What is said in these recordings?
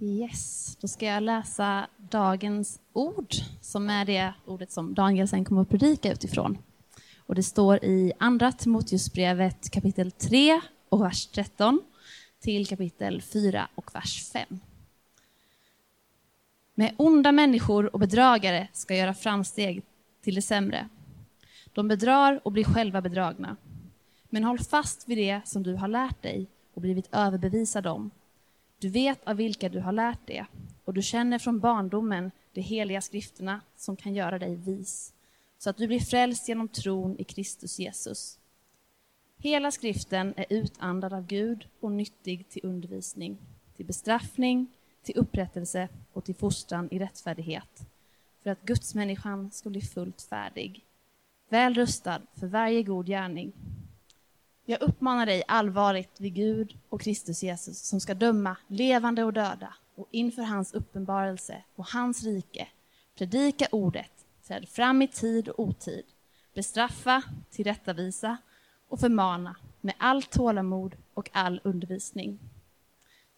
Yes, då ska jag läsa dagens ord, som är det ordet som Daniel sen kommer att predika utifrån. Och det står i Andra Timoteusbrevet kapitel 3 och vers 13 till kapitel 4 och vers 5. Med onda människor och bedragare ska göra framsteg till det sämre. De bedrar och blir själva bedragna. Men håll fast vid det som du har lärt dig och blivit överbevisad om. Du vet av vilka du har lärt det och du känner från barndomen de heliga skrifterna som kan göra dig vis, så att du blir frälst genom tron i Kristus Jesus. Hela skriften är utandad av Gud och nyttig till undervisning, till bestraffning, till upprättelse och till fostran i rättfärdighet, för att gudsmänniskan ska bli fullt färdig, väl rustad för varje god gärning. Jag uppmanar dig allvarligt vid Gud och Kristus Jesus som ska döma levande och döda och inför hans uppenbarelse och hans rike predika ordet, träd fram i tid och otid, bestraffa, tillrättavisa och förmana med allt tålamod och all undervisning.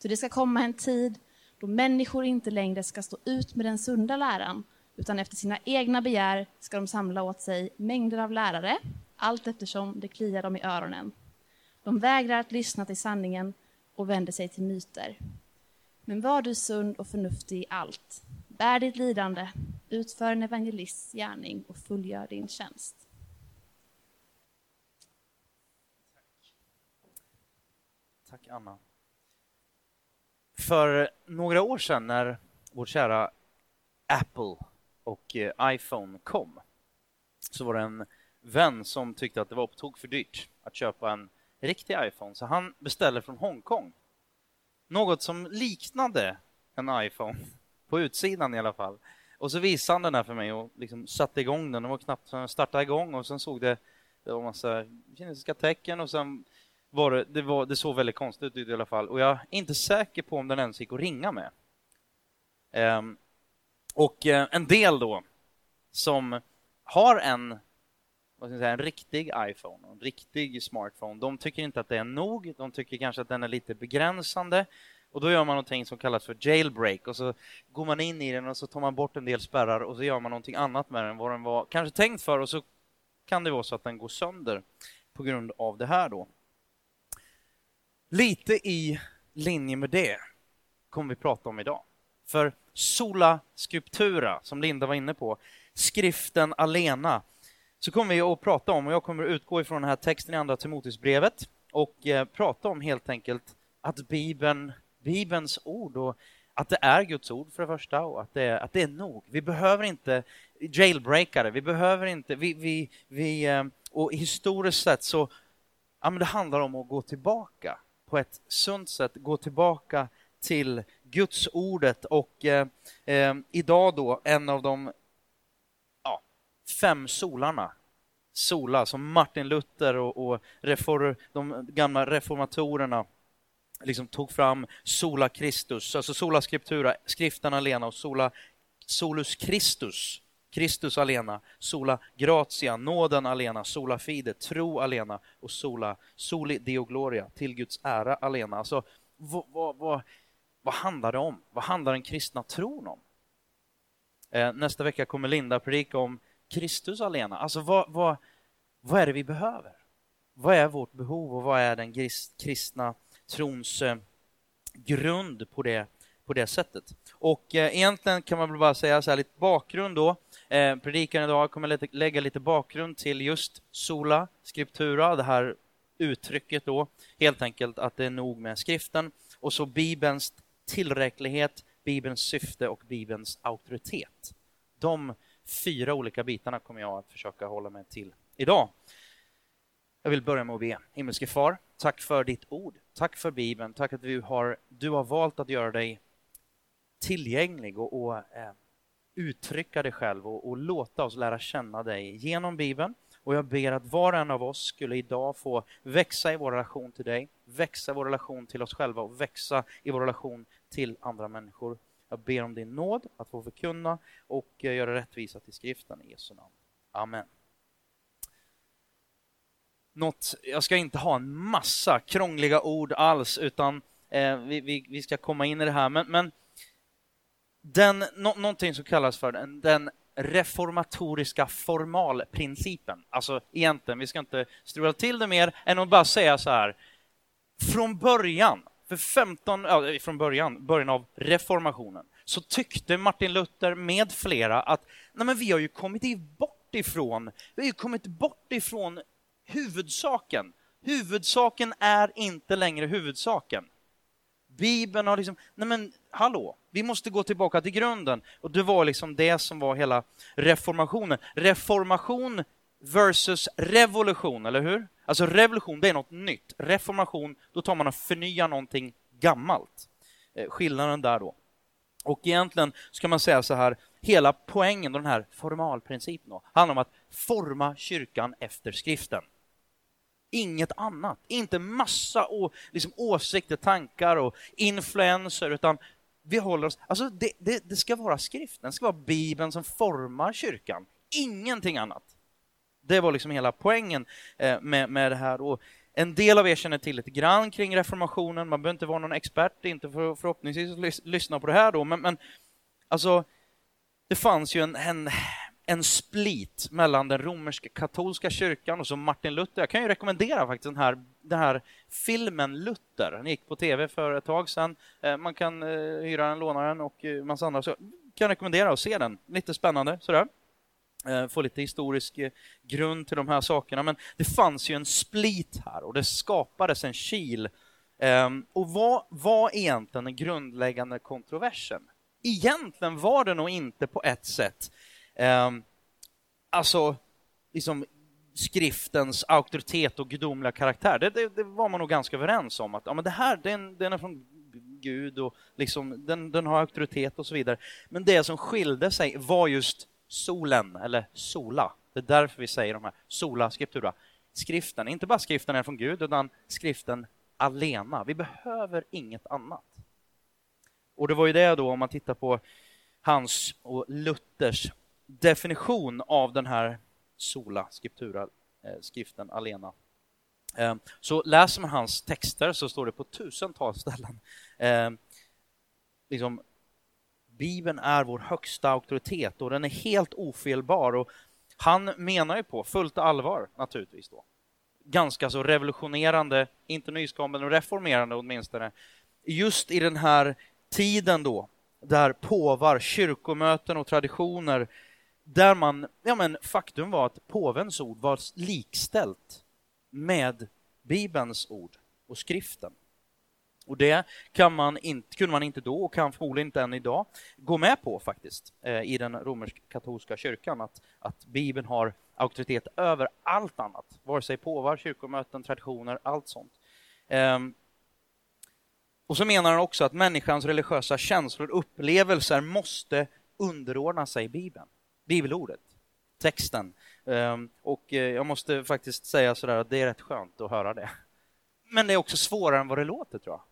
Så det ska komma en tid då människor inte längre ska stå ut med den sunda läran, utan efter sina egna begär ska de samla åt sig mängder av lärare, allt eftersom det kliar dem i öronen. De vägrar att lyssna till sanningen och vänder sig till myter. Men var du sund och förnuftig i allt. Bär ditt lidande, utför en evangelists gärning och fullgör din tjänst. Tack Anna. För några år sedan när vår kära Apple och eh, iPhone kom så var det en vän som tyckte att det var på tok för dyrt att köpa en riktig iPhone så han beställde från Hongkong. Något som liknade en iPhone, på utsidan i alla fall. Och så visade han den här för mig och liksom satte igång den. den var knappt att startade igång och sen såg det, det var massa kinesiska tecken och sen var det, det, var, det såg väldigt konstigt ut i alla fall. Och jag är inte säker på om den ens gick att ringa med. Um, och eh, en del då som har en vad ska jag säga, en riktig iPhone, en riktig smartphone, de tycker inte att det är nog. De tycker kanske att den är lite begränsande. Och då gör man någonting som kallas för jailbreak och så går man in i den och så tar man bort en del spärrar och så gör man någonting annat med den vad den var kanske tänkt för och så kan det vara så att den går sönder på grund av det här då. Lite i linje med det kommer vi prata om idag. För sola scriptura, som Linda var inne på, skriften alena, så kommer vi att prata om, och jag kommer att utgå ifrån den här texten i Andra Timoteusbrevet och eh, prata om helt enkelt att Bibeln, Bibelns ord och att det är Guds ord för det första och att det är, att det är nog. Vi behöver inte jailbreakare, vi behöver inte, vi, vi, vi eh, och historiskt sett så, ja men det handlar om att gå tillbaka på ett sunt sätt, gå tillbaka till Guds ordet och eh, eh, idag då en av de fem solarna. Sola som Martin Luther och, och reform, de gamla reformatorerna liksom tog fram sola Christus, alltså sola scriptura, skriften alena och sola solus Christus, Kristus alena, sola gratia, nåden alena, sola fide, tro alena och sola soli deo gloria, till Guds ära alena. Alltså, vad, vad, vad, vad handlar det om? Vad handlar den kristna tron om? Eh, nästa vecka kommer Linda predika om Kristus alena. Alltså vad, vad, vad är det vi behöver? Vad är vårt behov och vad är den kristna trons eh, grund på det, på det sättet? Och eh, egentligen kan man väl bara säga så här lite bakgrund då. Eh, predikan idag kommer lite, lägga lite bakgrund till just sola scriptura, det här uttrycket då. Helt enkelt att det är nog med skriften och så Bibelns tillräcklighet, Bibelns syfte och Bibelns auktoritet. De fyra olika bitarna kommer jag att försöka hålla mig till idag. Jag vill börja med att be. Himmelske Far, tack för ditt ord. Tack för Bibeln. Tack att du har, du har valt att göra dig tillgänglig och, och eh, uttrycka dig själv och, och, låta oss lära känna dig genom Bibeln. Och jag ber att var och en av oss skulle idag få växa i vår relation till dig, växa i vår relation till oss själva och växa i vår relation till andra människor. Jag ber om din nåd att få förkunna och eh, göra rättvisa till skriften i Jesu namn. Amen. Något, jag ska inte ha en massa krångliga ord alls, utan Eh, vi, vi, vi, ska komma in i det här, men, men den, no, någonting som kallas för den, den reformatoriska formalprincipen. Alltså egentligen, vi ska inte strula till det mer än att bara säga så här. Från början, för 15, ja, från början, början av reformationen, så tyckte Martin Luther med flera att nej men vi har ju kommit bort ifrån, vi har ju kommit bort ifrån huvudsaken. Huvudsaken är inte längre huvudsaken. Bibeln har liksom, nej men hallå, vi måste gå tillbaka till grunden. Och det var liksom det som var hela reformationen. Reformation versus revolution, eller hur? Alltså revolution, det är något nytt. Reformation, då tar man och förnyar någonting gammalt. Eh, skillnaden där då. Och egentligen ska man säga så här, hela poängen, den här formalprincipen, då, handlar om att forma kyrkan efter skriften. Inget annat. Inte massa å, liksom, åsikter, tankar och influenser, utan vi håller oss... Alltså det, det, det ska vara skriften, det ska vara Bibeln som formar kyrkan. Ingenting annat. Det var liksom hela poängen eh, med, med det här. Och en del av er känner till lite grann kring reformationen. Man behöver inte vara någon expert, inte för, förhoppningsvis lyssna på det här då, men, men alltså, det fanns ju en, en en split mellan den romerska katolska kyrkan och så Martin Luther. Jag kan ju rekommendera faktiskt den här, den här filmen Luther. Den gick på tv för ett tag sedan. Eh, man kan eh, hyra den, låna den och eh, massa andra. Så kan rekommendera att se den. Lite spännande sådär. Eh, få lite historisk eh, grund till de här sakerna. Men det fanns ju en split här och det skapades en kil. Ehm, och vad var egentligen den grundläggande kontroversen? Egentligen var det nog inte på ett sätt ehm, alltså, liksom skriftens auktoritet och gudomliga karaktär. Det, det, det, var man nog ganska överens om att ja, men det här den, den är från Gud och liksom, den, den har auktoritet och så vidare. Men det som skilde sig var just solen, eller sola. Det är därför vi säger de här sola scriptura. Skriften, inte bara skriften är från Gud, utan skriften alena. Vi behöver inget annat. Och det var ju det då, om man tittar på hans och Luthers definition av den här sola scriptura, eh, skriften alena. Eh, så läser man hans texter så står det på tusentals ställen. Eh, liksom, Bibeln är vår högsta auktoritet och den är helt ofelbar. Och han menar ju på fullt allvar naturligtvis då. Ganska så revolutionerande, inte nyskapande och reformerande åtminstone. Just i den här tiden då, där påvar, kyrkomöten och traditioner där man, ja men faktum var att påvens ord var likställt med Bibelns ord och skriften. Och det kan man inte, kunde man inte då och kan förmodligen inte än idag gå med på faktiskt eh, i den romersk-katolska kyrkan att, att Bibeln har auktoritet över allt annat, vare sig påvar, kyrkomöten, traditioner, allt sånt. Ehm, och så menar han också att människans religiösa känslor och upplevelser måste underordna sig Bibeln bibelordet, texten. Ehm, och eh, jag måste faktiskt säga sådär att det är rätt skönt att höra det. Men det är också svårare än vad det låter, tror jag.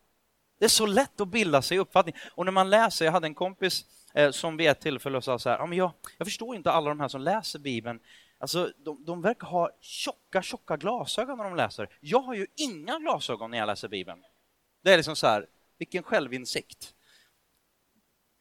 Det är så lätt att bilda sig uppfattning. Och när man läser, jag hade en kompis eh, som vid ett tillfälle sa så här, ja, men jag, jag förstår inte alla de här som läser Bibeln. Alltså, de, de verkar ha tjocka, tjocka glasögon när de läser. Jag har ju inga glasögon när jag läser Bibeln. Det är liksom så här, vilken självinsikt.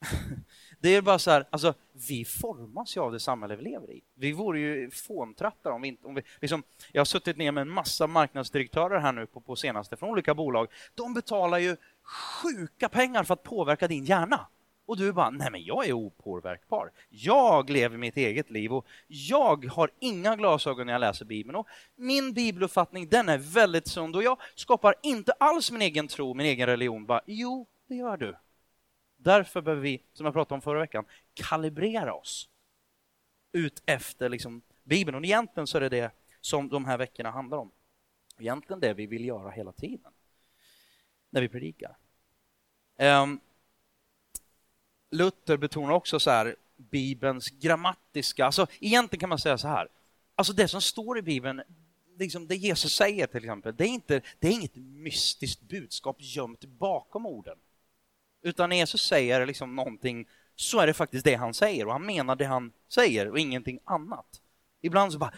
Det är bara så här, alltså, vi formas ju av det samhälle vi lever i. Vi vore ju fåntrattar om vi inte... Om vi, liksom, jag har suttit ner med en massa marknadsdirektörer här nu på, på senaste från olika bolag. De betalar ju sjuka pengar för att påverka din hjärna. Och du bara, nej men jag är opåverkbar. Jag lever mitt eget liv och jag har inga glasögon när jag läser Bibeln. Och min bibeluppfattning den är väldigt sund och jag skapar inte alls min egen tro, min egen religion. Bara, jo, det gör du. Därför behöver vi, som jag pratade om förra veckan, kalibrera oss ut efter liksom Bibeln. Och egentligen så är det det som de här veckorna handlar om. Egentligen det vi vill göra hela tiden när vi predikar. Um, Luther betonar också så här Bibelns grammatiska, alltså egentligen kan man säga så här, alltså det som står i Bibeln, liksom det Jesus säger till exempel, det är, inte, det är inget mystiskt budskap gömt bakom orden. Utan när Jesus säger liksom någonting så är det faktiskt det han säger och han menar det han säger och ingenting annat. Ibland så bara,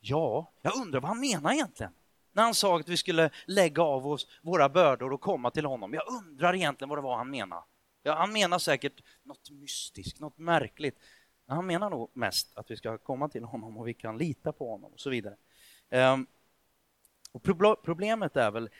ja, jag undrar vad han menar egentligen. När han sa att vi skulle lägga av oss våra bördor och komma till honom. Jag undrar egentligen vad det var han menade. Ja, han menar säkert något mystiskt, något märkligt. Men han menar nog mest att vi ska komma till honom och vi kan lita på honom och så vidare. Ehm, och problemet är väl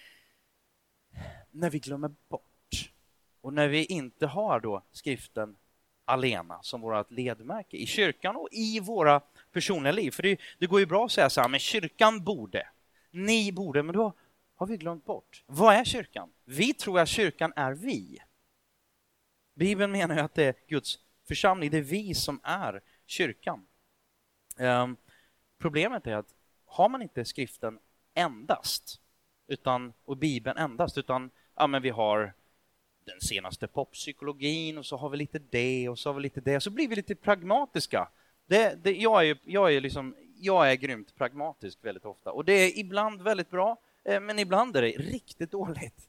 när vi glömmer bort och när vi inte har då skriften alena som vårt ledmärke i kyrkan och i våra personliga liv. För det, det går ju bra att säga så här, men kyrkan borde, ni borde, men då har vi glömt bort. Vad är kyrkan? Vi tror att kyrkan är vi. Bibeln menar ju att det är Guds församling, det är vi som är kyrkan. Um, problemet är att har man inte skriften endast, utan, och Bibeln endast, utan ja, men vi har den senaste poppsykologin och så har vi lite det och så har vi lite det, så blir vi lite pragmatiska. Det, det, jag, är, jag, är liksom, jag är grymt pragmatisk väldigt ofta och det är ibland väldigt bra, eh, men ibland är det riktigt dåligt.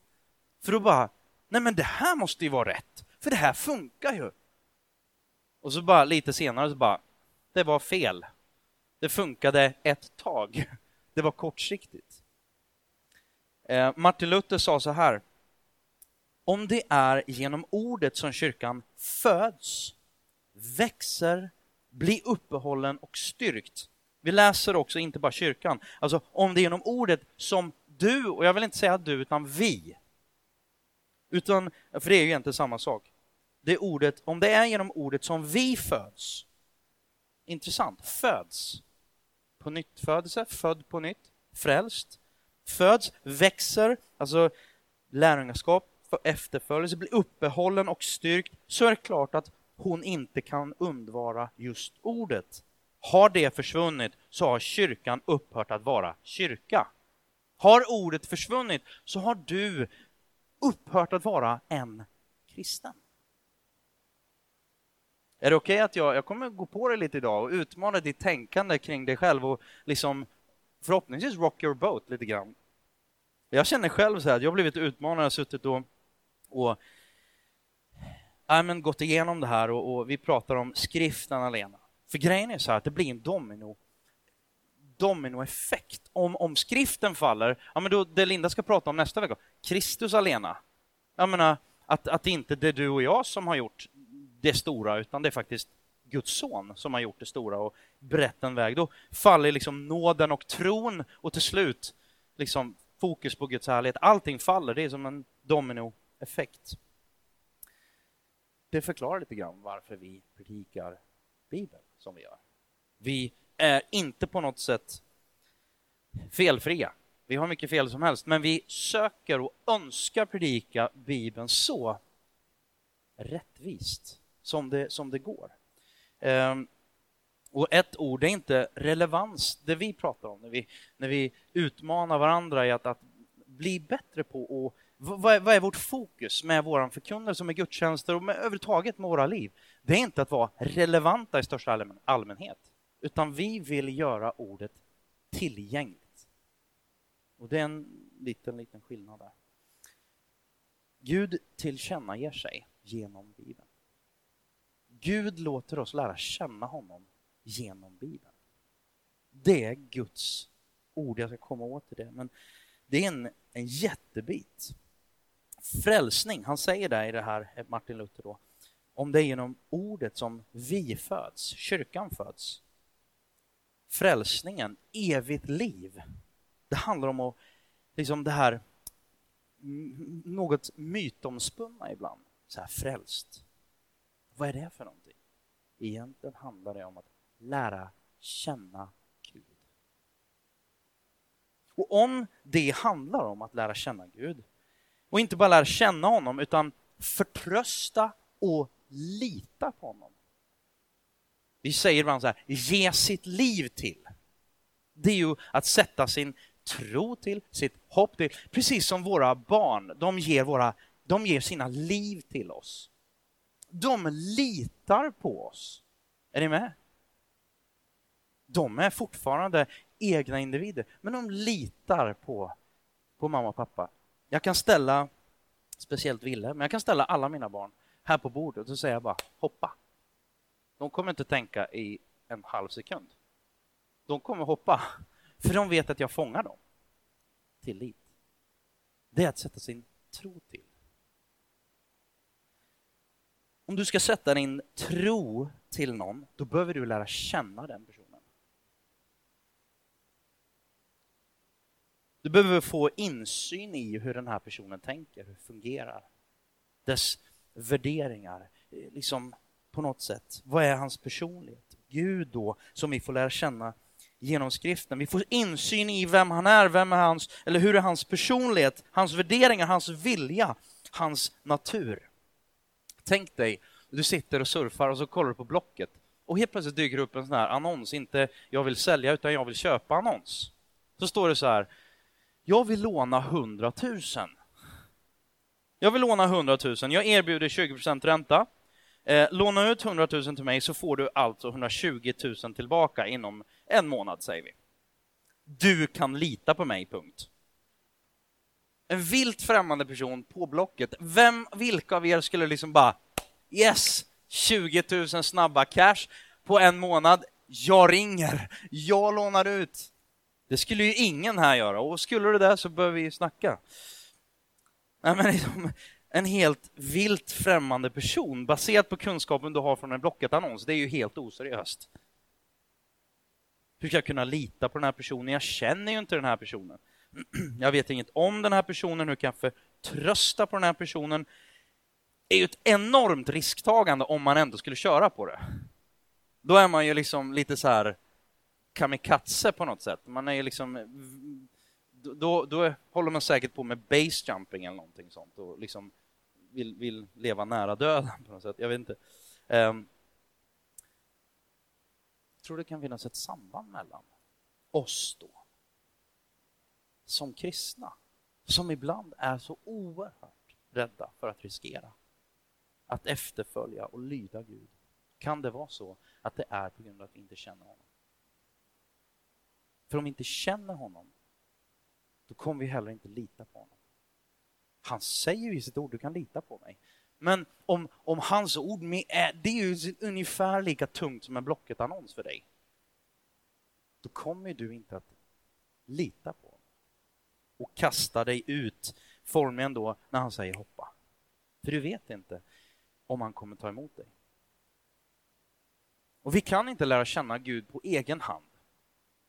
För då bara, nej men det här måste ju vara rätt, för det här funkar ju. Och så bara lite senare så bara, det var fel. Det funkade ett tag. Det var kortsiktigt. Eh, Martin Luther sa så här. Om det är genom ordet som kyrkan föds, växer, blir uppehållen och styrkt. Vi läser också inte bara kyrkan. Alltså om det är genom ordet som du, och jag vill inte säga du, utan vi. Utan, för det är ju egentligen samma sak. Det ordet, om det är genom ordet som vi föds. Intressant, föds på nytt födelse, född på nytt, frälst, föds, växer, alltså lärjungaskap, efterföljelse, blir uppehållen och styrkt, så är det klart att hon inte kan undvara just ordet. Har det försvunnit så har kyrkan upphört att vara kyrka. Har ordet försvunnit så har du upphört att vara en kristen. Är det okej okay att jag, jag kommer gå på dig lite idag och utmana ditt tänkande kring dig själv och liksom förhoppningsvis rock your boat lite grann. Jag känner själv så här att jag har blivit utmanad, och suttit och, och äh, men gått igenom det här och, och, vi pratar om skriften alena. För grejen är så här att det blir en domino dominoeffekt. Om, om skriften faller, ja men då, det Linda ska prata om nästa vecka, Kristus alena. Jag menar, att, att det inte är du och jag som har gjort det stora, utan det är faktiskt Guds son som har gjort det stora och brett en väg. Då faller liksom nåden och tron och till slut liksom fokus på Guds härlighet. Allting faller, det är som en dominoeffekt. Det förklarar lite grann varför vi predikar Bibeln som vi gör. Vi är inte på något sätt felfria. Vi har mycket fel som helst, men vi söker och önskar predika Bibeln så rättvist som det, som det går. Um, och ett ord är inte relevans, det vi pratar om när vi, när vi utmanar varandra i att, att bli bättre på och vad är, vad är vårt fokus med vår förkunnelse, med gudstjänster och med, överhuvudtaget med våra liv? Det är inte att vara relevanta i största allmän, allmänhet, utan vi vill göra ordet tillgängligt. Och det är en liten, liten skillnad där. Gud tillkännager sig genom Bibeln. Gud låter oss lära känna honom genom Bibeln. Det är Guds ord, jag ska komma åt till det, men det är en, en jättebit. Frälsning, han säger det i det här, Martin Luther då, om det är genom ordet som vi föds, kyrkan föds. Frälsningen, evigt liv, det handlar om att, liksom det här något mytomspunna ibland, så här frälst. Vad är det för någonting? Egentligen handlar det om att lära känna Gud. Och om det handlar om att lära känna Gud, och inte bara lära känna honom, utan förtrösta och lita på honom. Vi säger ibland så här, ge sitt liv till. Det är ju att sätta sin tro till, sitt hopp till, precis som våra barn, de ger, våra, de ger sina liv till oss de litar på oss. Är ni med? De är fortfarande egna individer, men de litar på, på mamma och pappa. Jag kan ställa, speciellt Ville, men jag kan ställa alla mina barn här på bordet och jag bara hoppa. De kommer inte tänka i en halv sekund. De kommer hoppa, för de vet att jag fångar dem. tillit. Det är att sätta sin tro till. Om du ska sätta din tro till någon, då behöver du lära känna den personen. Du behöver få insyn i hur den här personen tänker, hur det fungerar. Dess värderingar, eh, liksom på något sätt. Vad är hans personlighet? Gud då, som vi får lära känna genom skriften. Vi får insyn i vem han är, vem är hans, eller hur är hans personlighet, hans värderingar, hans vilja, hans natur. Tänk dig, du sitter och surfar och så kollar du på Blocket och helt plötsligt dyker upp en sån här annons, inte jag vill sälja utan jag vill köpa annons. Så står det så här, jag vill låna 100 000. Jag vill låna 100 000, jag erbjuder 20 ränta. Eh, låna ut 100 000 till mig så får du alltså 120 000 tillbaka inom en månad, säger vi. Du kan lita på mig, punkt. En vilt främmande person på Blocket. Vem, vilka av er skulle liksom bara yes, 20 000 snabba cash på en månad. Jag ringer, jag lånar ut. Det skulle ju ingen här göra och skulle det där så behöver vi snacka. Nej, men liksom, en helt vilt främmande person baserat på kunskapen du har från en Blocket-annons, det är ju helt oseriöst. Hur ska jag kunna lita på den här personen? Jag känner ju inte den här personen. Jag vet inget om den här personen, hur kan jag förtrösta på den här personen? Det är ju ett enormt risktagande om man ändå skulle köra på det. Då är man ju liksom lite så här kamikaze på något sätt. Man är ju liksom då, då håller man säkert på med basejumping eller någonting sånt och liksom vill, vill leva nära döden på något sätt. Jag vet inte. Um, jag tror det kan finnas ett samband mellan oss då, som kristna, som ibland är så oerhört rädda för att riskera att efterfölja och lyda Gud. Kan det vara så att det är på grund av att vi inte känner honom? För om vi inte känner honom, då kommer vi heller inte lita på honom. Han säger i sitt ord, du kan lita på mig. Men om, om hans ord, är, det är ju ungefär lika tungt som en Blocket-annons för dig. Då kommer du inte att lita på honom. Och kasta dig ut, formligen då, när han säger hoppa. För du vet inte om han kommer ta emot dig. Och vi kan inte lära känna Gud på egen hand.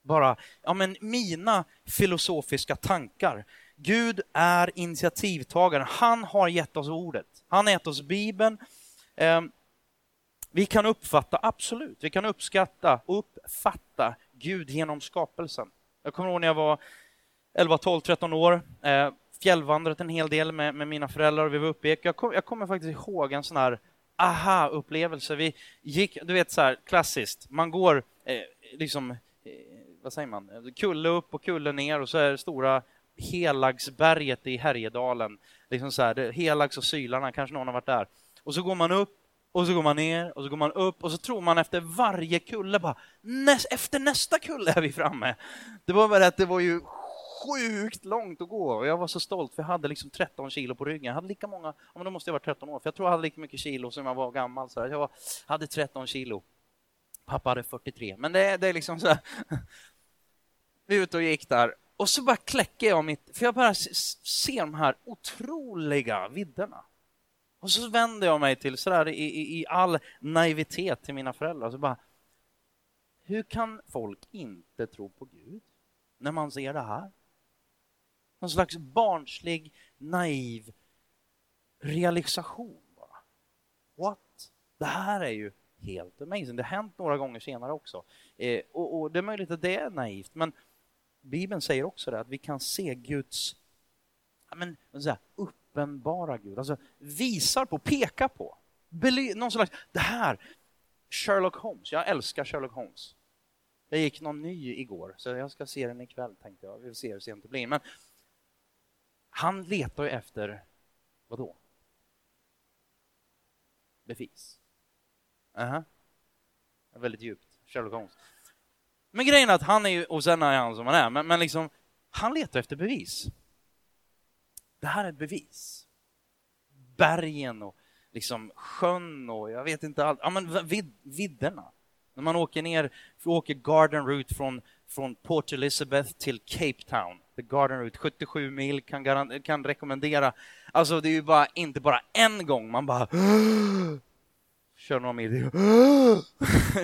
Bara, ja men mina filosofiska tankar. Gud är initiativtagaren. Han har gett oss ordet. Han har gett oss Bibeln. Ehm, vi kan uppfatta, absolut, vi kan uppskatta och uppfatta Gud genom skapelsen. Jag kommer ihåg när jag var 11, 12, 13 år, ehm, fjällvandrat en hel del med, med mina föräldrar och vi var uppe i jag, kom, jag kommer faktiskt ihåg en sån här aha-upplevelse. Vi gick, du vet så här klassiskt, man går eh, liksom, vad säger man, kulle upp och kulle ner och så är det stora Helagsberget i Härjedalen. Liksom så här, Helags och Sylarna, kanske någon har varit där. Och så går man upp och så går man ner och så går man upp och så tror man efter varje kulle bara, näst, efter nästa kulle är vi framme. Det var bara att det var ju sjukt långt att gå och jag var så stolt för jag hade liksom 13 kilo på ryggen. Jag hade lika många, ja, men då måste jag vara 13 år, för jag tror jag hade lika mycket kilo som jag var gammal. Så jag var, hade 13 kilo. Pappa hade 43, men det, det är liksom så här. Vi var ute och gick där och så bara kläcker jag mitt, för jag bara ser de här otroliga vidderna. Och så vänder jag mig till sådär i, i, i all naivitet till mina föräldrar. Så bara, hur kan folk inte tro på Gud när man ser det här? Någon slags barnslig, naiv realisation bara. What? Det här är ju helt amazing. Det har hänt några gånger senare också. Eh, och, och, det är möjligt att det är naivt, men Bibeln säger också det, att vi kan se Guds ja, men, så uppenbara Gud, alltså visar på, pekar på. Bely någon slags, det här, Sherlock Holmes, jag älskar Sherlock Holmes. Det gick någon ny igår, så jag ska se den ikväll tänkte jag. Vi får se hur sent det blir. Men han letar ju efter, vad då? Bevis. Uh -huh. Väldigt djupt, Sherlock Holmes. Men grejen är att han är ju, och sen är han som han är, men, men liksom, han letar efter bevis. Det här är ett bevis. Bergen och liksom sjön och jag vet inte allt. Ja, men vid, vidderna. När man åker ner, åker Garden Route från, från Port Elizabeth till Cape Town. The Garden Route, 77 mil, kan, kan rekommendera. Alltså det är ju bara, inte bara en gång, man bara kör några mil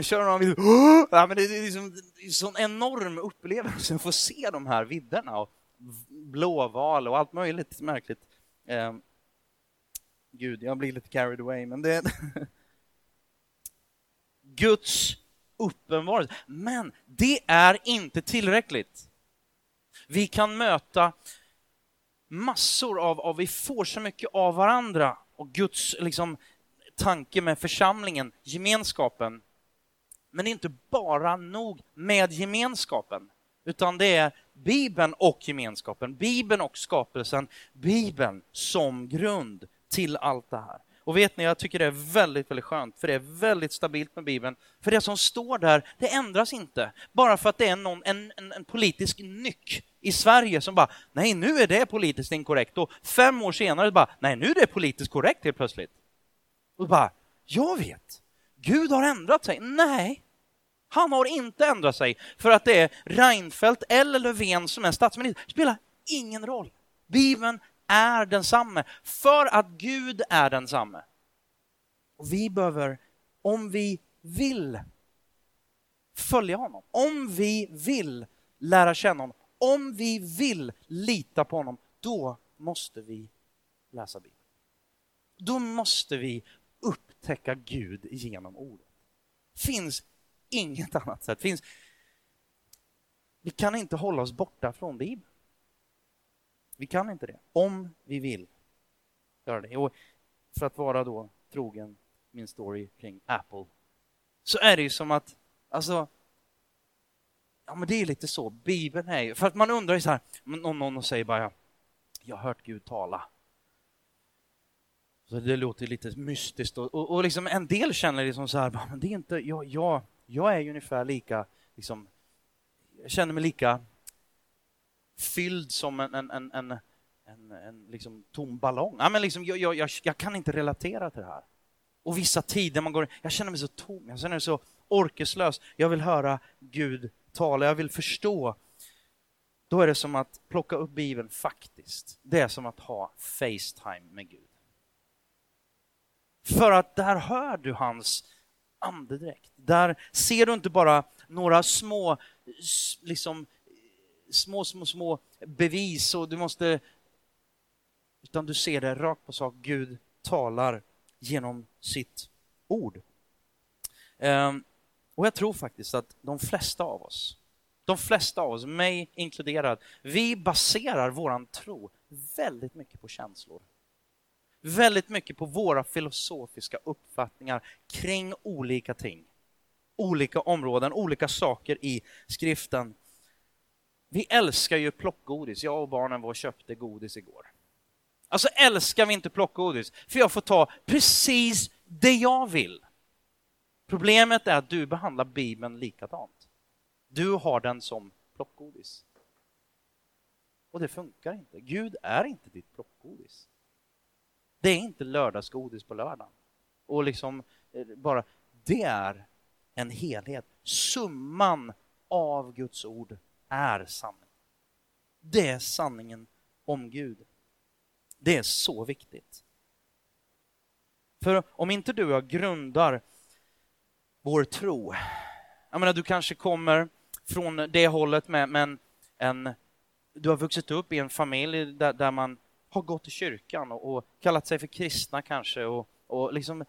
kör några mil ja, men det är liksom en sån enorm upplevelse att få se de här vidderna och blåval och allt möjligt märkligt. Eh, Gud, jag blir lite carried away, men det Guds uppenbarelse. Men det är inte tillräckligt. Vi kan möta massor av, av vi får så mycket av varandra och Guds liksom, tanke med församlingen, gemenskapen. Men det är inte bara nog med gemenskapen, utan det är Bibeln och gemenskapen, Bibeln och skapelsen, Bibeln som grund till allt det här. Och vet ni, jag tycker det är väldigt, väldigt skönt, för det är väldigt stabilt med Bibeln. För det som står där, det ändras inte. Bara för att det är någon, en, en, en politisk nyck i Sverige som bara, nej nu är det politiskt inkorrekt. Och fem år senare bara, nej nu är det politiskt korrekt helt plötsligt. Och bara, jag vet, Gud har ändrat sig. Nej, han har inte ändrat sig för att det är Reinfeldt eller Löfven som är statsminister. Det spelar ingen roll. Bibeln är densamme för att Gud är densamme. Och vi behöver, om vi vill följa honom, om vi vill lära känna honom, om vi vill lita på honom, då måste vi läsa Bibeln. Då måste vi upptäcka Gud genom ordet. finns inget annat sätt. Finns... Vi kan inte hålla oss borta från Bibeln. Vi kan inte det, om vi vill göra det. Och för att vara då trogen min story kring Apple, så är det ju som att, alltså, ja men det är lite så, Bibeln är ju, för att man undrar ju så här, om någon säger bara, jag har hört Gud tala. Så det låter lite mystiskt och, och, och liksom en del känner liksom så här, men det är inte, jag, jag, jag är ju ungefär lika, liksom, jag känner mig lika fylld som en, en, en, en, en, en liksom tom ballong. Ja, men liksom, jag, jag, jag, kan inte relatera till det här. Och vissa tider man går, jag känner mig så tom, jag känner mig så orkeslös. Jag vill höra Gud tala, jag vill förstå. Då är det som att plocka upp Bibeln faktiskt. Det är som att ha Facetime med Gud. För att där hör du hans andedräkt. Där ser du inte bara några små liksom, små, små, små bevis och du måste... Utan du ser det rakt på sak. Gud talar genom sitt ord. Ehm, och jag tror faktiskt att de flesta av oss, de flesta av oss, mig inkluderad, vi baserar våran tro väldigt mycket på känslor. Väldigt mycket på våra filosofiska uppfattningar kring olika ting. Olika områden, olika saker i skriften. Vi älskar ju plockgodis. Jag och barnen var och köpte godis igår. Alltså älskar vi inte plockgodis, för jag får ta precis det jag vill. Problemet är att du behandlar Bibeln likadant. Du har den som plockgodis. Och det funkar inte. Gud är inte ditt plockgodis. Det är inte lördagsgodis på lördagen. Och liksom eh, bara, det är en helhet. Summan av Guds ord är sanning. Det är sanningen om Gud. Det är så viktigt. För om inte du och jag grundar vår tro, jag menar du kanske kommer från det hållet med, med en, du har vuxit upp i en familj där, där man har gått i kyrkan och, och kallat sig för kristna kanske och, och liksom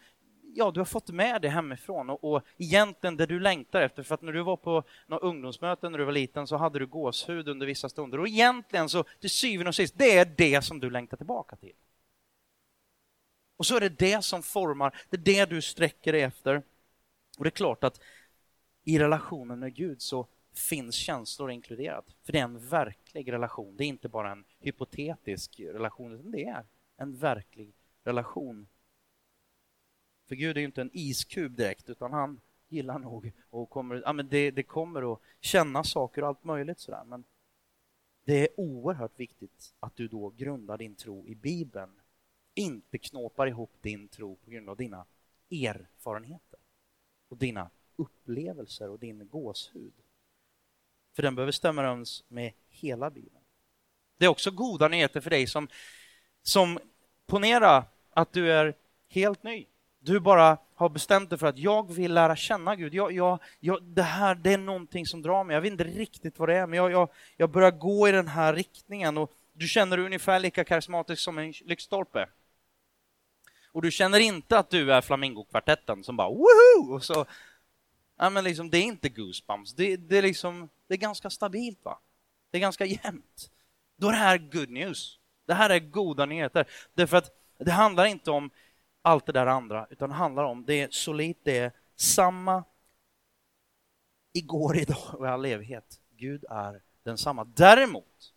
ja, du har fått med det hemifrån och, och egentligen det du längtar efter, för att när du var på några ungdomsmöten när du var liten så hade du gåshud under vissa stunder och egentligen så till syvende och sist, det är det som du längtar tillbaka till. Och så är det det som formar, det är det du sträcker dig efter. Och det är klart att i relationen med Gud så finns känslor inkluderat, för det är en verklig relation. Det är inte bara en hypotetisk relation, utan det är en verklig relation för Gud är ju inte en iskub direkt, utan han gillar nog och kommer, ja, men det, det kommer att känna saker och allt möjligt sådär. Men det är oerhört viktigt att du då grundar din tro i Bibeln. Inte knåpar ihop din tro på grund av dina erfarenheter och dina upplevelser och din gåshud. För den behöver stämma överens med hela Bibeln. Det är också goda nyheter för dig som, som ponera att du är helt ny. Du bara har bestämt dig för att jag vill lära känna Gud. Jag, jag, jag, det här det är någonting som drar mig. Jag vet inte riktigt vad det är, men jag, jag, jag börjar gå i den här riktningen. Och du känner dig ungefär lika karismatisk som en lyktstolpe. Och du känner inte att du är Flamingokvartetten som bara woho! Och så, ja, men liksom, det är inte goosebumps. Det, det, är liksom, det är ganska stabilt. va? Det är ganska jämnt. Då är det här good news. Det här är goda nyheter. Därför att det handlar inte om allt det där andra, utan det handlar om, det är solitt, det är samma igår, idag och i all evighet. Gud är densamma. Däremot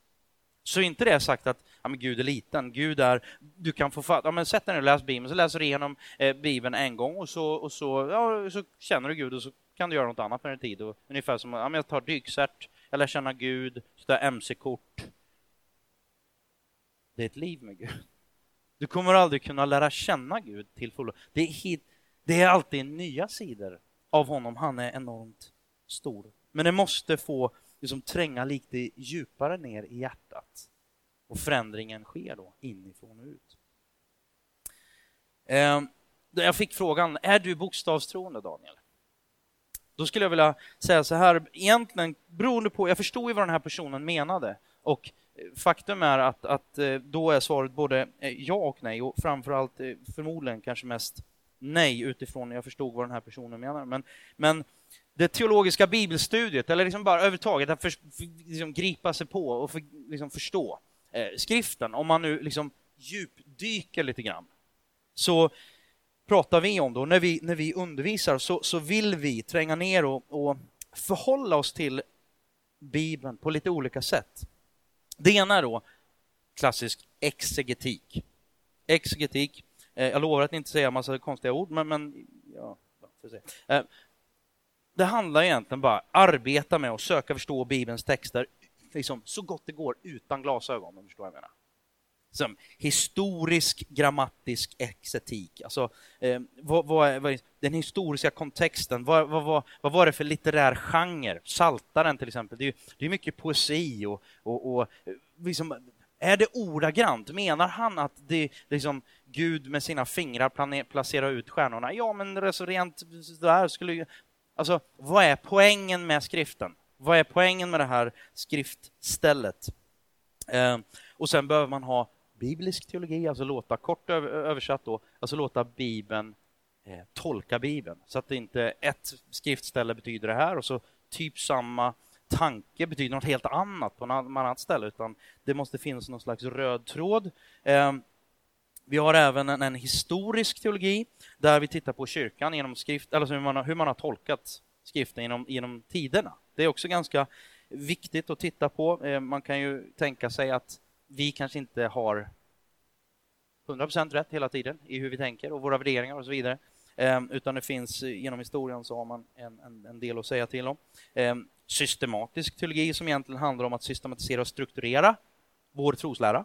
så är inte det sagt att ja, men Gud är liten. Gud är, du kan få fatta, ja, men sätt dig ner och läs Bibeln, så läser du igenom eh, Bibeln en gång och så, och så, ja, så känner du Gud och så kan du göra något annat med din tid. Och, ungefär som ja, jag tar dykcert, jag lär känna Gud, så tar mc-kort. Det är ett liv med Gud. Du kommer aldrig kunna lära känna Gud till fullo. Det är, det är alltid nya sidor av honom. Han är enormt stor. Men det måste få liksom, tränga lite djupare ner i hjärtat. Och förändringen sker då inifrån och ut. Eh, jag fick frågan, är du bokstavstroende Daniel? Då skulle jag vilja säga så här, egentligen beroende på, jag förstår ju vad den här personen menade. Och eh, faktum är att, att eh, då är svaret både eh, ja och nej. Och framförallt förmodligen kanske mest nej utifrån jag förstod vad den här personen menar. Men, men det teologiska bibelstudiet, eller liksom bara överhuvudtaget att för, för, liksom gripa sig på och för, liksom förstå eh, skriften, om man nu liksom djupdyker lite grann, så pratar vi om då, när vi, när vi undervisar så, så vill vi tränga ner och, och förhålla oss till Bibeln på lite olika sätt. Det ena är då klassisk exegetik. Exegetik, eh, jag lovar att inte säga en massa konstiga ord, men, men ja, får se. Eh, det handlar egentligen bara om att arbeta med och söka förstå Bibelns texter liksom, så gott det går utan glasögon, om du förstår vad jag menar. Som historisk grammatisk exetik, alltså eh, vad, vad, vad är den historiska kontexten, vad, vad, vad, var det för litterär genre? Saltaren till exempel, det är, det är mycket poesi och, och, och eh, liksom, är det ordagrant? Menar han att det liksom Gud med sina fingrar placerar ut stjärnorna? Ja, men så rent där skulle Alltså, vad är poängen med skriften? Vad är poängen med det här skriftstället? Eh, och sen behöver man ha biblisk teologi, alltså låta, kort översatt då, alltså låta Bibeln eh, tolka Bibeln. Så att det inte ett skriftställe betyder det här och så typ samma tanke betyder något helt annat på något annat ställe, utan det måste finnas någon slags röd tråd. Eh, vi har även en, en, historisk teologi där vi tittar på kyrkan genom skrift, alltså hur man, har, hur man har tolkat skriften genom, genom tiderna. Det är också ganska viktigt att titta på. Eh, man kan ju tänka sig att vi kanske inte har 100% rätt hela tiden i hur vi tänker och våra värderingar och så vidare. Ehm, utan det finns eh, genom historien så har man en, en, en del att säga till om. Ehm, systematisk teologi som egentligen handlar om att systematisera och strukturera vår troslära,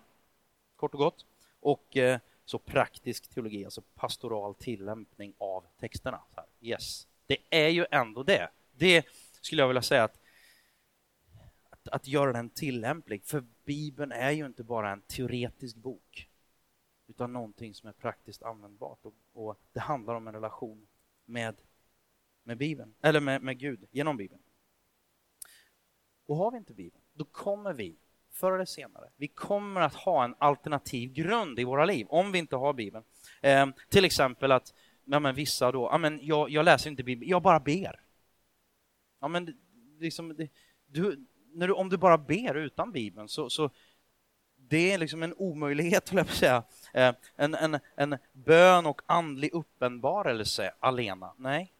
kort och gott. Och eh, så praktisk teologi, alltså pastoral tillämpning av texterna. Yes, det är ju ändå det. Det skulle jag vilja säga att att, göra den tillämplig. För Bibeln är ju inte bara en teoretisk bok utan någonting som är praktiskt användbart. Och, och det handlar om en relation med, med Bibeln, eller med, med Gud genom Bibeln. Och har vi inte Bibeln, då kommer vi förr eller senare, vi kommer att ha en alternativ grund i våra liv om vi inte har Bibeln. Eh, till exempel att ja, men vissa då, ja, men jag, jag läser inte Bibeln, jag bara ber. Ja, men liksom, det, du, när du, om du bara ber utan Bibeln så, så det är liksom en omöjlighet, jag säga. Eh, en, en, en bön och andlig uppenbarelse alena. Nej.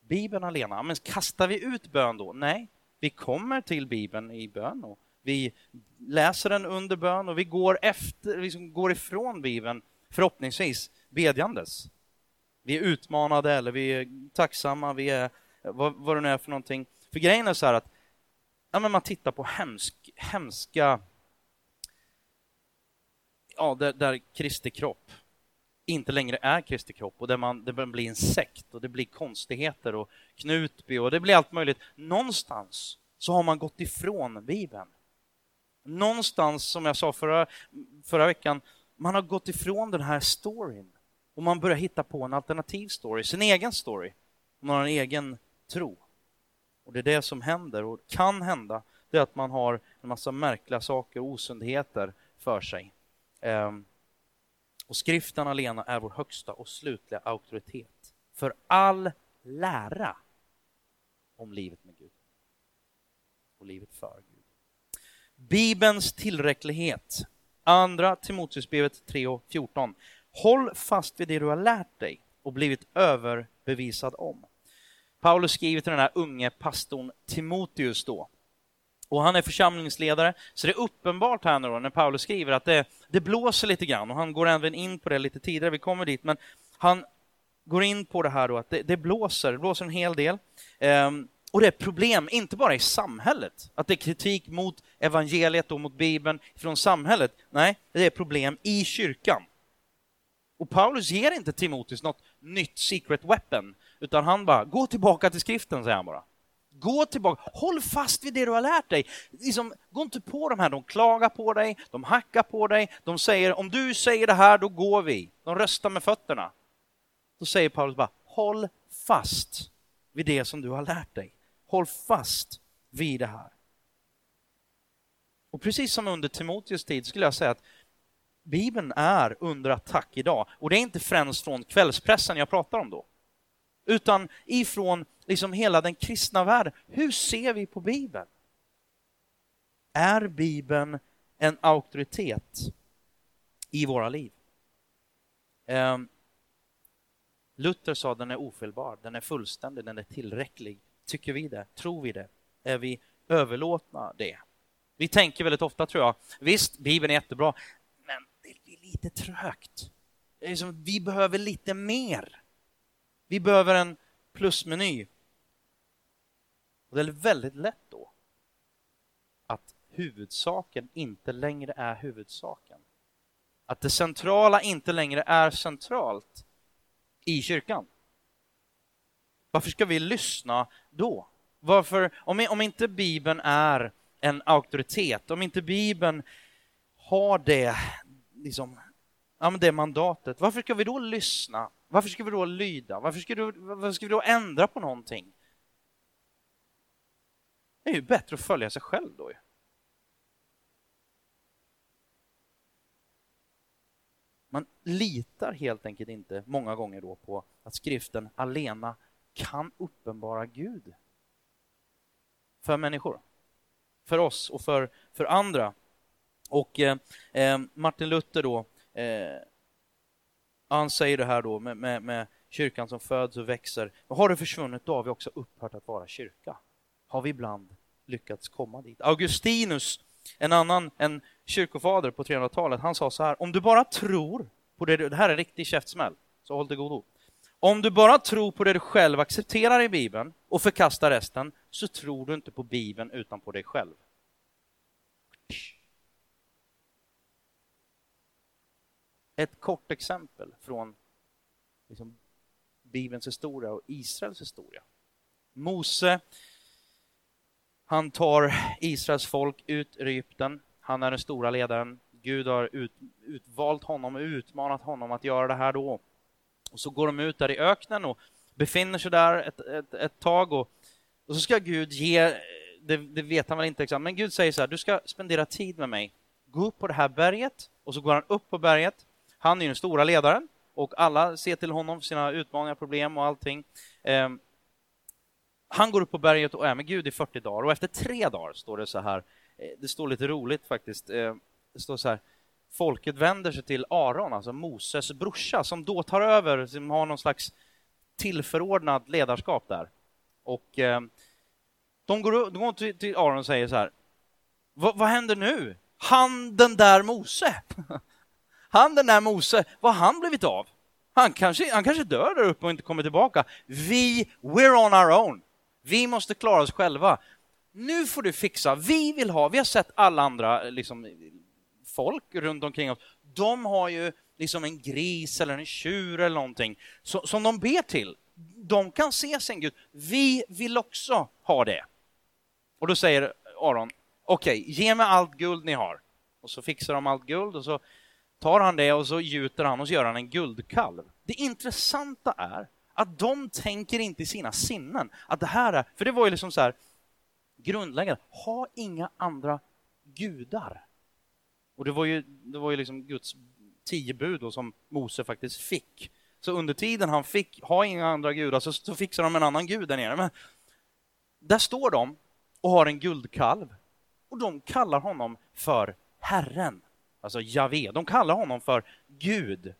Bibeln alena. Men kastar vi ut bön då? Nej. Vi kommer till Bibeln i bön och vi läser den under bön och vi går, efter, liksom går ifrån Bibeln, förhoppningsvis bedjandes. Vi är utmanade eller vi är tacksamma, vi är vad, vad det nu är för någonting. För grejen är så här att ja, men man tittar på hemsk, hemska, ja, där, där Kristi kropp inte längre är Kristi kropp och där man, det blir en sekt och det blir konstigheter och Knutby och det blir allt möjligt. Någonstans så har man gått ifrån Bibeln. Någonstans, som jag sa förra, förra veckan, man har gått ifrån den här storyn och man börjar hitta på en alternativ story, sin egen story. Man har en egen tro. Och det är det som händer och kan hända, det är att man har en massa märkliga saker och osundheter för sig. Ehm, och skriften alena är vår högsta och slutliga auktoritet för all lära om livet med Gud och livet för Gud. Bibelns tillräcklighet. Andra Timoteusbrevet 3 och 14. Håll fast vid det du har lärt dig och blivit överbevisad om. Paulus skriver till den här unge pastorn Timoteus då. Och han är församlingsledare, så det är uppenbart här nu då, när Paulus skriver att det, det blåser lite grann och han går även in på det lite tidigare, vi kommer dit, men han går in på det här då att det, det blåser, det blåser en hel del. Um, och det är problem, inte bara i samhället, att det är kritik mot evangeliet och mot Bibeln från samhället. Nej, det är problem i kyrkan. Och Paulus ger inte Timoteus något nytt secret weapon, utan han bara, gå tillbaka till skriften, säger han bara. Gå tillbaka, håll fast vid det du har lärt dig. Liksom, gå inte på de här, de klagar på dig, de hackar på dig, de säger om du säger det här, då går vi. De röstar med fötterna. Då säger Paulus bara, håll fast vid det som du har lärt dig. Håll fast vid det här. Och precis som under Timoteus tid skulle jag säga att Bibeln är under attack idag. Och det är inte främst från kvällspressen jag pratar om då. Utan ifrån liksom hela den kristna världen. Hur ser vi på Bibeln? Är Bibeln en auktoritet i våra liv? Ehm, Luther sa att den är ofelbar, den är fullständig, den är tillräcklig. Tycker vi det? Tror vi det? Är vi överlåtna det? Vi tänker väldigt ofta, tror jag, visst, Bibeln är jättebra, men det är lite trögt. Det är som, vi behöver lite mer. Vi behöver en plusmeny. Och det är väldigt lätt då att huvudsaken inte längre är huvudsaken. Att det centrala inte längre är centralt i kyrkan. Varför ska vi lyssna då? Varför, om, om inte Bibeln är en auktoritet, om inte Bibeln har det, liksom, ja, det mandatet, varför ska vi då lyssna? Varför ska vi då lyda? Varför ska, du, varför ska vi då ändra på någonting? Det är ju bättre att följa sig själv då. Man litar helt enkelt inte många gånger då på att skriften alena kan uppenbara Gud för människor, för oss och för, för andra. Och eh, eh Martin Luther då, eh, han säger det här då med, med, med, kyrkan som föds och växer. Har det försvunnit, då har vi också upphört att vara kyrka. Har vi ibland lyckats komma dit. Augustinus, en annan, en kyrkofader på 300-talet, han sa så här, om du bara tror på det, det här är en riktig käftsmäll, så håll till godo. Om du bara tror på det du själv accepterar i Bibeln och förkastar resten, så tror du inte på Bibeln utan på dig själv. Ett kort exempel från liksom, Bibelns historia och Israels historia. Mose, han tar Israels folk ut ur Egypten. Han är den stora ledaren. Gud har ut, utvalt honom och utmanat honom att göra det här då. Och så går de ut där i öknen och befinner sig där ett, ett, ett tag och, och, så ska Gud ge, det, det, vet han väl inte exakt, men Gud säger så här, du ska spendera tid med mig. Gå upp på det här berget och så går han upp på berget. Han är den stora ledaren och alla ser till honom för sina utmaningar, problem och allting. Ehm, han går upp på berget och är med Gud i 40 dagar och efter tre dagar står det så här, eh, det står lite roligt faktiskt, ehm, det står så här, folket vänder sig till Aron, alltså Moses brorsa, som då tar över, som har någon slags tillförordnad ledarskap där. Och eh, de går, de går till, till Aron och säger så här, vad händer nu? Han den där Mose, han den där Mose, vad har han blivit av? Han kanske, han kanske dör där uppe och inte kommer tillbaka. Vi, we're on our own. Vi måste klara oss själva. Nu får du fixa, vi vill ha, vi har sett alla andra eh, liksom, folk runt omkring oss, de har ju liksom en gris eller en tjur eller någonting, så, som de ber till. De kan se sin Gud. Vi vill också ha det. Och då säger Aron, okej, okay, ge mig allt guld ni har. Och så fixar de allt guld och så tar han det och så gjuter han och så gör han en guldkalv. Det intressanta är att de tänker inte i sina sinnen att det här är, för det var ju liksom så här grundläggande, ha inga andra gudar. Och det var ju, det var ju liksom Guds tio bud då, som Mose faktiskt fick. Så under tiden han fick ha inga andra gudar så, så fixar de en annan gud där nere. Men där står de och har en guldkalv och de kallar honom för Herren, alltså Javé. De kallar honom för Gud.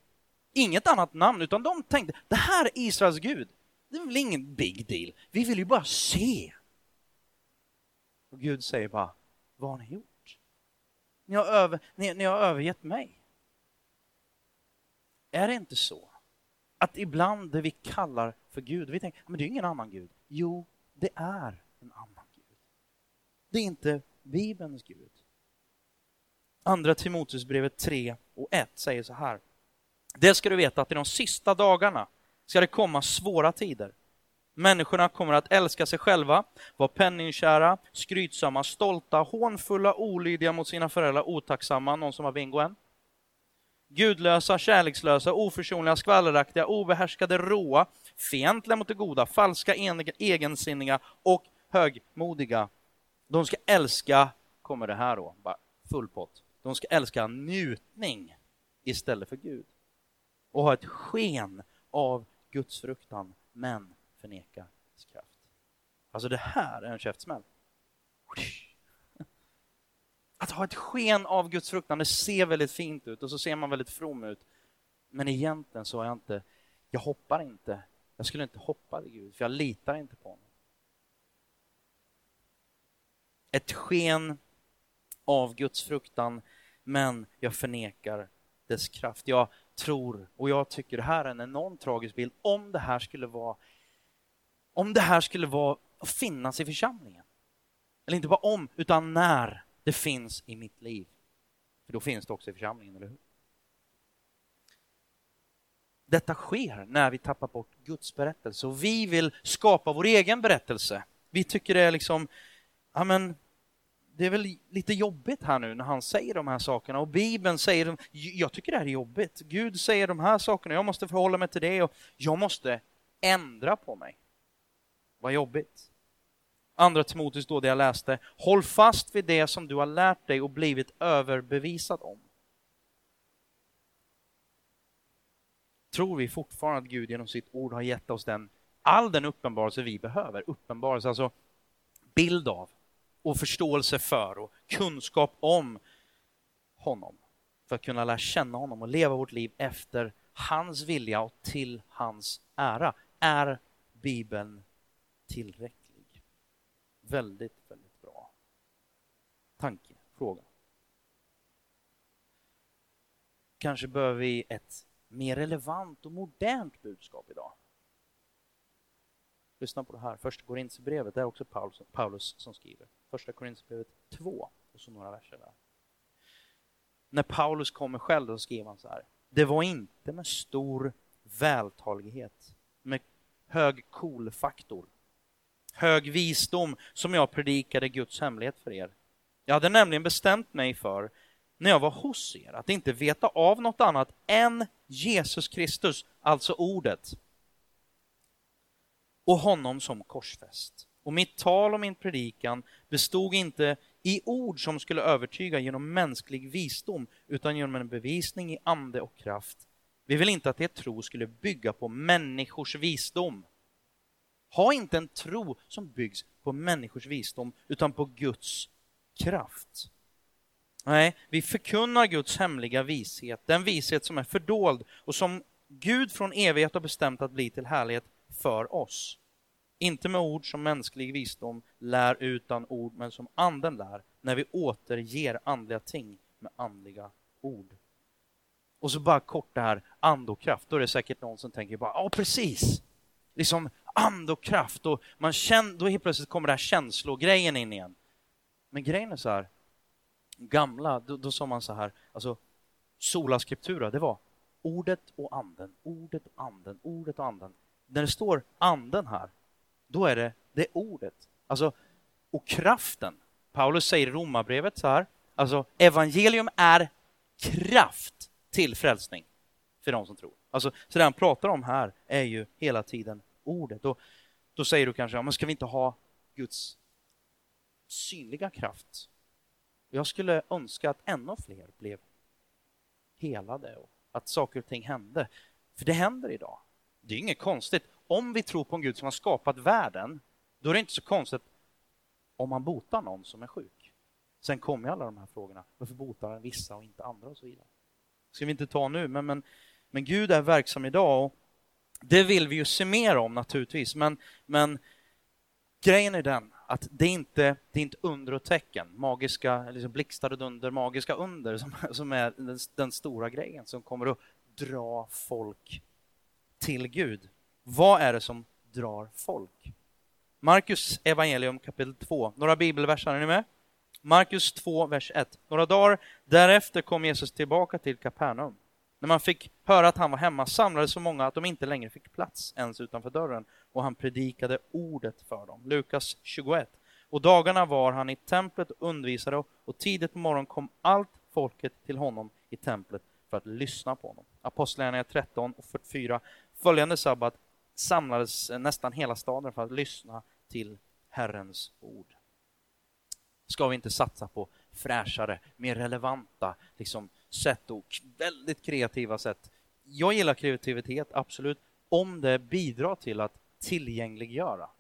Inget annat namn, utan de tänkte det här är Israels Gud. Det är väl ingen big deal. Vi vill ju bara se. Och Gud säger bara, vad har ni gjort? Ni har, över, ni, ni har övergett mig. Är det inte så att ibland det vi kallar för Gud, vi tänker, men det är ingen annan Gud. Jo, det är en annan Gud. Det är inte Bibelns Gud. Andra Timoteusbrevet 3 och 1 säger så här. Det ska du veta att i de sista dagarna ska det komma svåra tider. Människorna kommer att älska sig själva, vara penningkära, skrytsamma, stolta, hånfulla, olydiga mot sina föräldrar, otacksamma, någon som har bingo än? Gudlösa, kärlekslösa, oförsonliga, skvalleraktiga, obehärskade, råa, fientliga mot det goda, falska, egensinniga och högmodiga. De ska älska, kommer det här då, bara full pott. De ska älska njutning istället för Gud och ha ett sken av Guds fruktan, men förneka kraft. Alltså det här är en käftsmäll. Att ha ett sken av Guds fruktan, det ser väldigt fint ut och så ser man väldigt from ut. Men egentligen så är jag inte, jag hoppar inte. Jag skulle inte hoppa till Gud, för jag litar inte på honom. Ett sken av Guds fruktan, men jag förnekar dess kraft. Jag tror, och jag tycker det här är en enormt tragisk bild, om det här skulle vara om det här skulle vara att finnas i församlingen. Eller inte bara om, utan när det finns i mitt liv. För då finns det också i församlingen, eller hur? Detta sker när vi tappar bort Guds berättelse och vi vill skapa vår egen berättelse. Vi tycker det är liksom, ja men det är väl lite jobbigt här nu när han säger de här sakerna och Bibeln säger, jag tycker det här är jobbigt. Gud säger de här sakerna, jag måste förhålla mig till det och jag måste ändra på mig. Vad jobbigt. Andra Timoteus då, det jag läste, håll fast vid det som du har lärt dig och blivit överbevisad om. Tror vi fortfarande att Gud genom sitt ord har gett oss den, all den uppenbarelse vi behöver? Uppenbarelse, alltså bild av och förståelse för och kunskap om honom för att kunna lära känna honom och leva vårt liv efter hans vilja och till hans ära. Är Bibeln tillräcklig? Väldigt, väldigt bra tanke, fråga. Kanske behöver vi ett mer relevant och modernt budskap idag. Lyssna på det här, första Korinthierbrevet, det är också Paulus, Paulus som skriver. Första Korinthierbrevet 2 och så några verser där. När Paulus kommer själv så skriver han så här. Det var inte med stor vältalighet, med hög cool-faktor, hög visdom som jag predikade Guds hemlighet för er. Jag hade nämligen bestämt mig för, när jag var hos er, att inte veta av något annat än Jesus Kristus, alltså ordet, och honom som korsfäst. Och mitt tal och min predikan bestod inte i ord som skulle övertyga genom mänsklig visdom, utan genom en bevisning i ande och kraft. Vi vill inte att er tro skulle bygga på människors visdom. Ha inte en tro som byggs på människors visdom, utan på Guds kraft. Nej, vi förkunnar Guds hemliga vishet, den vishet som är fördold och som Gud från evighet har bestämt att bli till härlighet för oss. Inte med ord som mänsklig visdom lär utan ord, men som anden lär, när vi återger andliga ting med andliga ord. Och så bara kort det här andokraft. då är det säkert någon som tänker bara, ja precis! Liksom andokraft. och man känner, då helt plötsligt kommer det här känslogrejen in igen. Men grejen är så här, gamla, då, då sa man så här, alltså sola scriptura, det var Ordet och anden, ordet och anden, ordet och anden. När det står anden här, då är det det ordet. Alltså, och kraften. Paulus säger i Romarbrevet så här, alltså evangelium är kraft till frälsning för de som tror. Alltså, så det han pratar om här är ju hela tiden ordet. Och då säger du kanske, ja, men ska vi inte ha Guds synliga kraft? Jag skulle önska att ännu fler blev helade och att saker och ting hände. För det händer idag. Det är inget konstigt. Om vi tror på en Gud som har skapat världen, då är det inte så konstigt om man botar någon som är sjuk. Sen kommer alla de här frågorna. Varför botar han vissa och inte andra och så vidare. Det ska vi inte ta nu, men, men, men Gud är verksam idag och det vill vi ju se mer om naturligtvis, men, men grejen är den att det är inte det är inte under och tecken, magiska, liksom blixtar och dunder, magiska under som, som är den, den stora grejen som kommer att dra folk till Gud. Vad är det som drar folk? Markus evangelium kapitel 2, några bibelverser, är ni med? Markus 2, vers 1. Några dagar därefter kom Jesus tillbaka till Kapernaum. När man fick höra att han var hemma samlades så många att de inte längre fick plats ens utanför dörren och han predikade ordet för dem. Lukas 21. Och dagarna var han i templet och undervisade och tidigt på morgonen kom allt folket till honom i templet för att lyssna på honom. Apostlagärningarna 13 och 44. Följande sabbat samlades nästan hela staden för att lyssna till Herrens ord. Ska vi inte satsa på fräschare, mer relevanta liksom, sätt och väldigt kreativa sätt. Jag gillar kreativitet, absolut, om det bidrar till att tillgängliggöra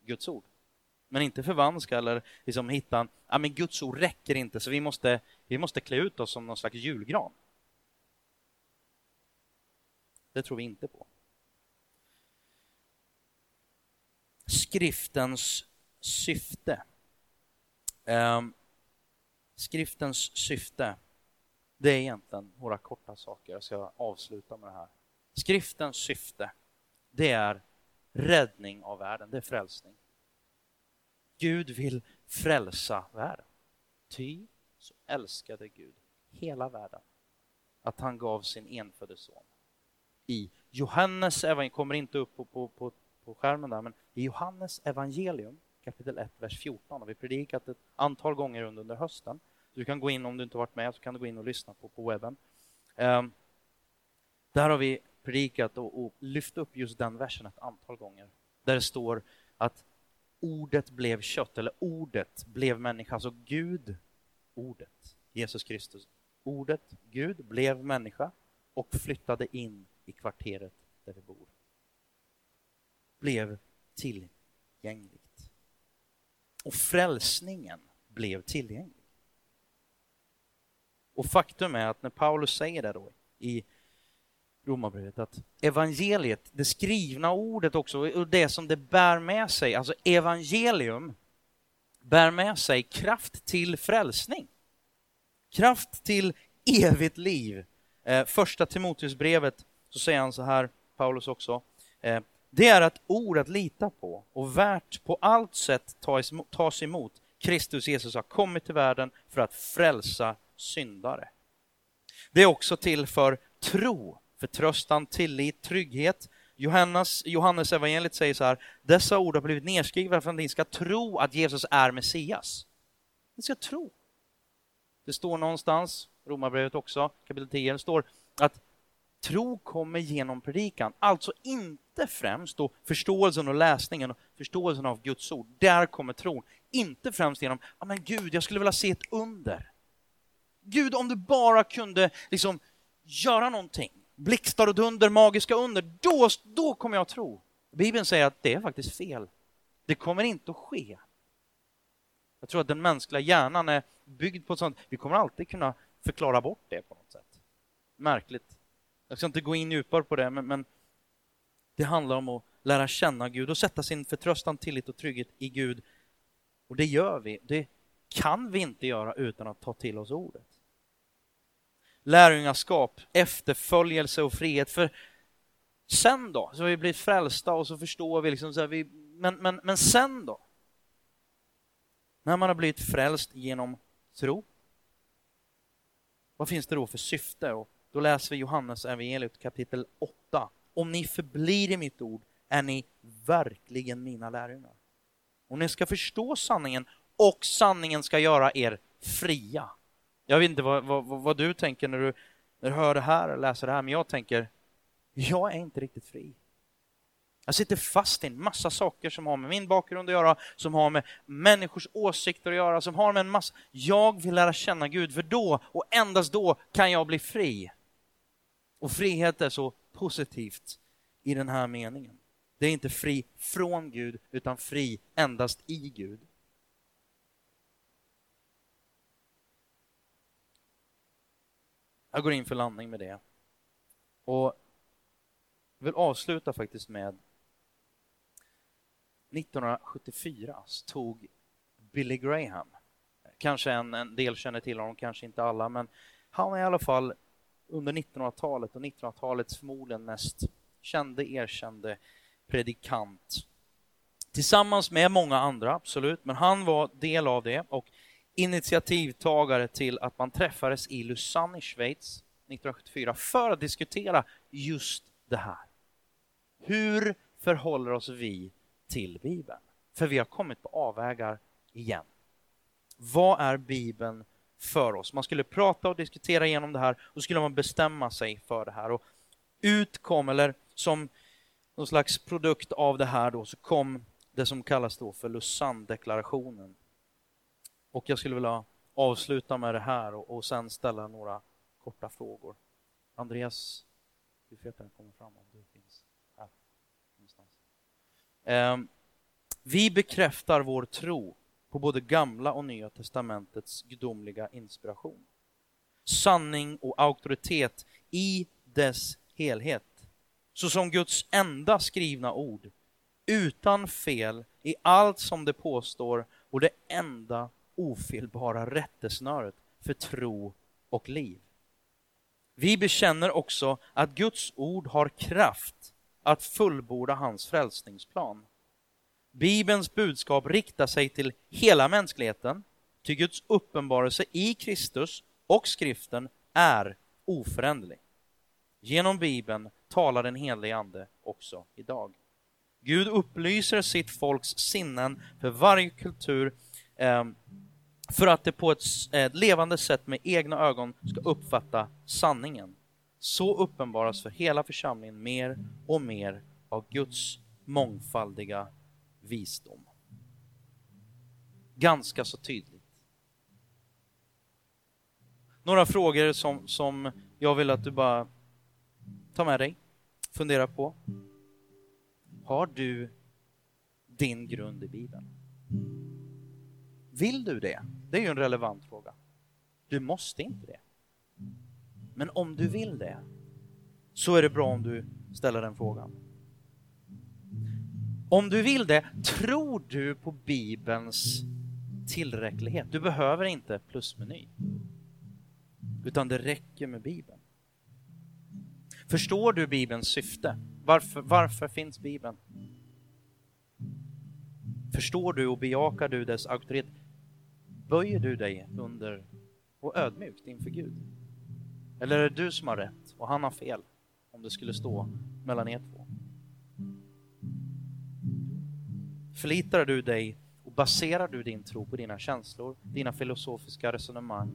Guds ord. Men inte förvanska eller liksom hitta ja men Guds ord räcker inte så vi måste, vi måste klä ut oss som någon slags julgran. Det tror vi inte på. Skriftens syfte. Um, skriftens syfte det är egentligen några korta saker. Jag ska avsluta med det här. Skriftens syfte, det är räddning av världen, det är frälsning. Gud vill frälsa världen. Ty så älskade Gud hela världen att han gav sin enfödde son. I Johannes evangelium, kommer inte upp på, på, på, på skärmen där, men i Johannes evangelium kapitel 1, vers 14 har vi predikat ett antal gånger under, under hösten. Du kan gå in, om du inte varit med, så kan du gå in och lyssna på, på webben. Um, där har vi predikat och, och lyft upp just den versen ett antal gånger. Där det står att ordet blev kött, eller ordet blev människa. Alltså Gud, ordet, Jesus Kristus. Ordet, Gud, blev människa och flyttade in i kvarteret där vi bor. Blev tillgängligt. Och frälsningen blev tillgänglig. Och faktum är att när Paulus säger det då i Romarbrevet att evangeliet, det skrivna ordet också, och det som det bär med sig, alltså evangelium, bär med sig kraft till frälsning. Kraft till evigt liv. Eh, första Timoteusbrevet så säger han så här, Paulus också, eh, det är ett ord att lita på och värt på allt sätt tas emot. Kristus Jesus har kommit till världen för att frälsa syndare. Det är också till för tro, förtröstan, tillit, trygghet. Johannes, Johannes evangeliet säger så här, dessa ord har blivit nedskrivna för att ni ska tro att Jesus är Messias. Ni ska tro. Det står någonstans, Romarbrevet också, kapitel 10, det står att tro kommer genom predikan. Alltså inte främst då förståelsen och läsningen och förståelsen av Guds ord. Där kommer tron. Inte främst genom, ja men Gud, jag skulle vilja se ett under. Gud, om du bara kunde liksom göra någonting, blixtar och dunder, magiska under, då, då kommer jag att tro. Bibeln säger att det är faktiskt fel. Det kommer inte att ske. Jag tror att den mänskliga hjärnan är byggd på ett sånt, vi kommer alltid kunna förklara bort det på något sätt. Märkligt. Jag ska inte gå in djupare på det, men, men det handlar om att lära känna Gud och sätta sin förtröstan, tillit och trygghet i Gud. Och det gör vi. Det kan vi inte göra utan att ta till oss ordet lärjungaskap, efterföljelse och frihet. För sen då, så har vi blivit frälsta och så förstår vi liksom så här, vi, men, men, men sen då? När man har blivit frälst genom tro, vad finns det då för syfte? Och då läser vi Johannes evangeliet kapitel 8. Om ni förblir i mitt ord är ni verkligen mina lärjungar. Och ni ska förstå sanningen och sanningen ska göra er fria. Jag vet inte vad, vad, vad du tänker när du, när du hör det här och läser det här, men jag tänker, jag är inte riktigt fri. Jag sitter fast i en massa saker som har med min bakgrund att göra, som har med människors åsikter att göra, som har med en massa... Jag vill lära känna Gud, för då och endast då kan jag bli fri. Och frihet är så positivt i den här meningen. Det är inte fri från Gud, utan fri endast i Gud. Jag går in för landning med det. Och vill avsluta faktiskt med 1974 tog Billy Graham, kanske en, en del känner till honom, kanske inte alla, men han är i alla fall under 1900-talet och 1900-talets förmodligen mest kände, erkände predikant. Tillsammans med många andra, absolut, men han var del av det och initiativtagare till att man träffades i Lausanne i Schweiz 1974 för att diskutera just det här. Hur förhåller oss vi till Bibeln? För vi har kommit på avvägar igen. Vad är Bibeln för oss? Man skulle prata och diskutera igenom det här och skulle man bestämma sig för det här. Och utkom, eller som någon slags produkt av det här då, så kom det som kallas då för Lausanne-deklarationen. Och jag skulle vilja avsluta med det här och, och sen ställa några korta frågor. Andreas, du får att den kommer fram om du finns här någonstans. Eh, vi bekräftar vår tro på både gamla och nya testamentets gudomliga inspiration. Sanning och auktoritet i dess helhet. Såsom Guds enda skrivna ord, utan fel i allt som det påstår och det enda ofelbara rättesnöret för tro och liv. Vi bekänner också att Guds ord har kraft att fullborda hans frälsningsplan. Bibelns budskap riktar sig till hela mänskligheten, ty Guds uppenbarelse i Kristus och skriften är oföränderlig. Genom Bibeln talar den helige Ande också idag. Gud upplyser sitt folks sinnen för varje kultur eh, för att det på ett levande sätt med egna ögon ska uppfatta sanningen. Så uppenbaras för hela församlingen mer och mer av Guds mångfaldiga visdom. Ganska så tydligt. Några frågor som, som jag vill att du bara tar med dig, funderar på. Har du din grund i Bibeln? Vill du det? Det är ju en relevant fråga. Du måste inte det. Men om du vill det, så är det bra om du ställer den frågan. Om du vill det, tror du på Bibelns tillräcklighet? Du behöver inte plusmeny. Utan det räcker med Bibeln. Förstår du Bibelns syfte? Varför, varför finns Bibeln? Förstår du och bejakar du dess auktoritet? Böjer du dig under och ödmjukt inför Gud? Eller är det du som har rätt och han har fel om det skulle stå mellan er två? Förlitar du dig och baserar du din tro på dina känslor, dina filosofiska resonemang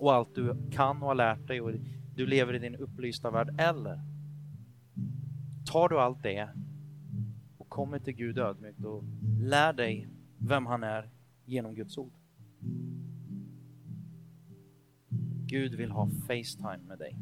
och allt du kan och har lärt dig och du lever i din upplysta värld? Eller tar du allt det och kommer till Gud ödmjukt och lär dig vem han är genom Guds ord? Gud vill ha Facetime med dig.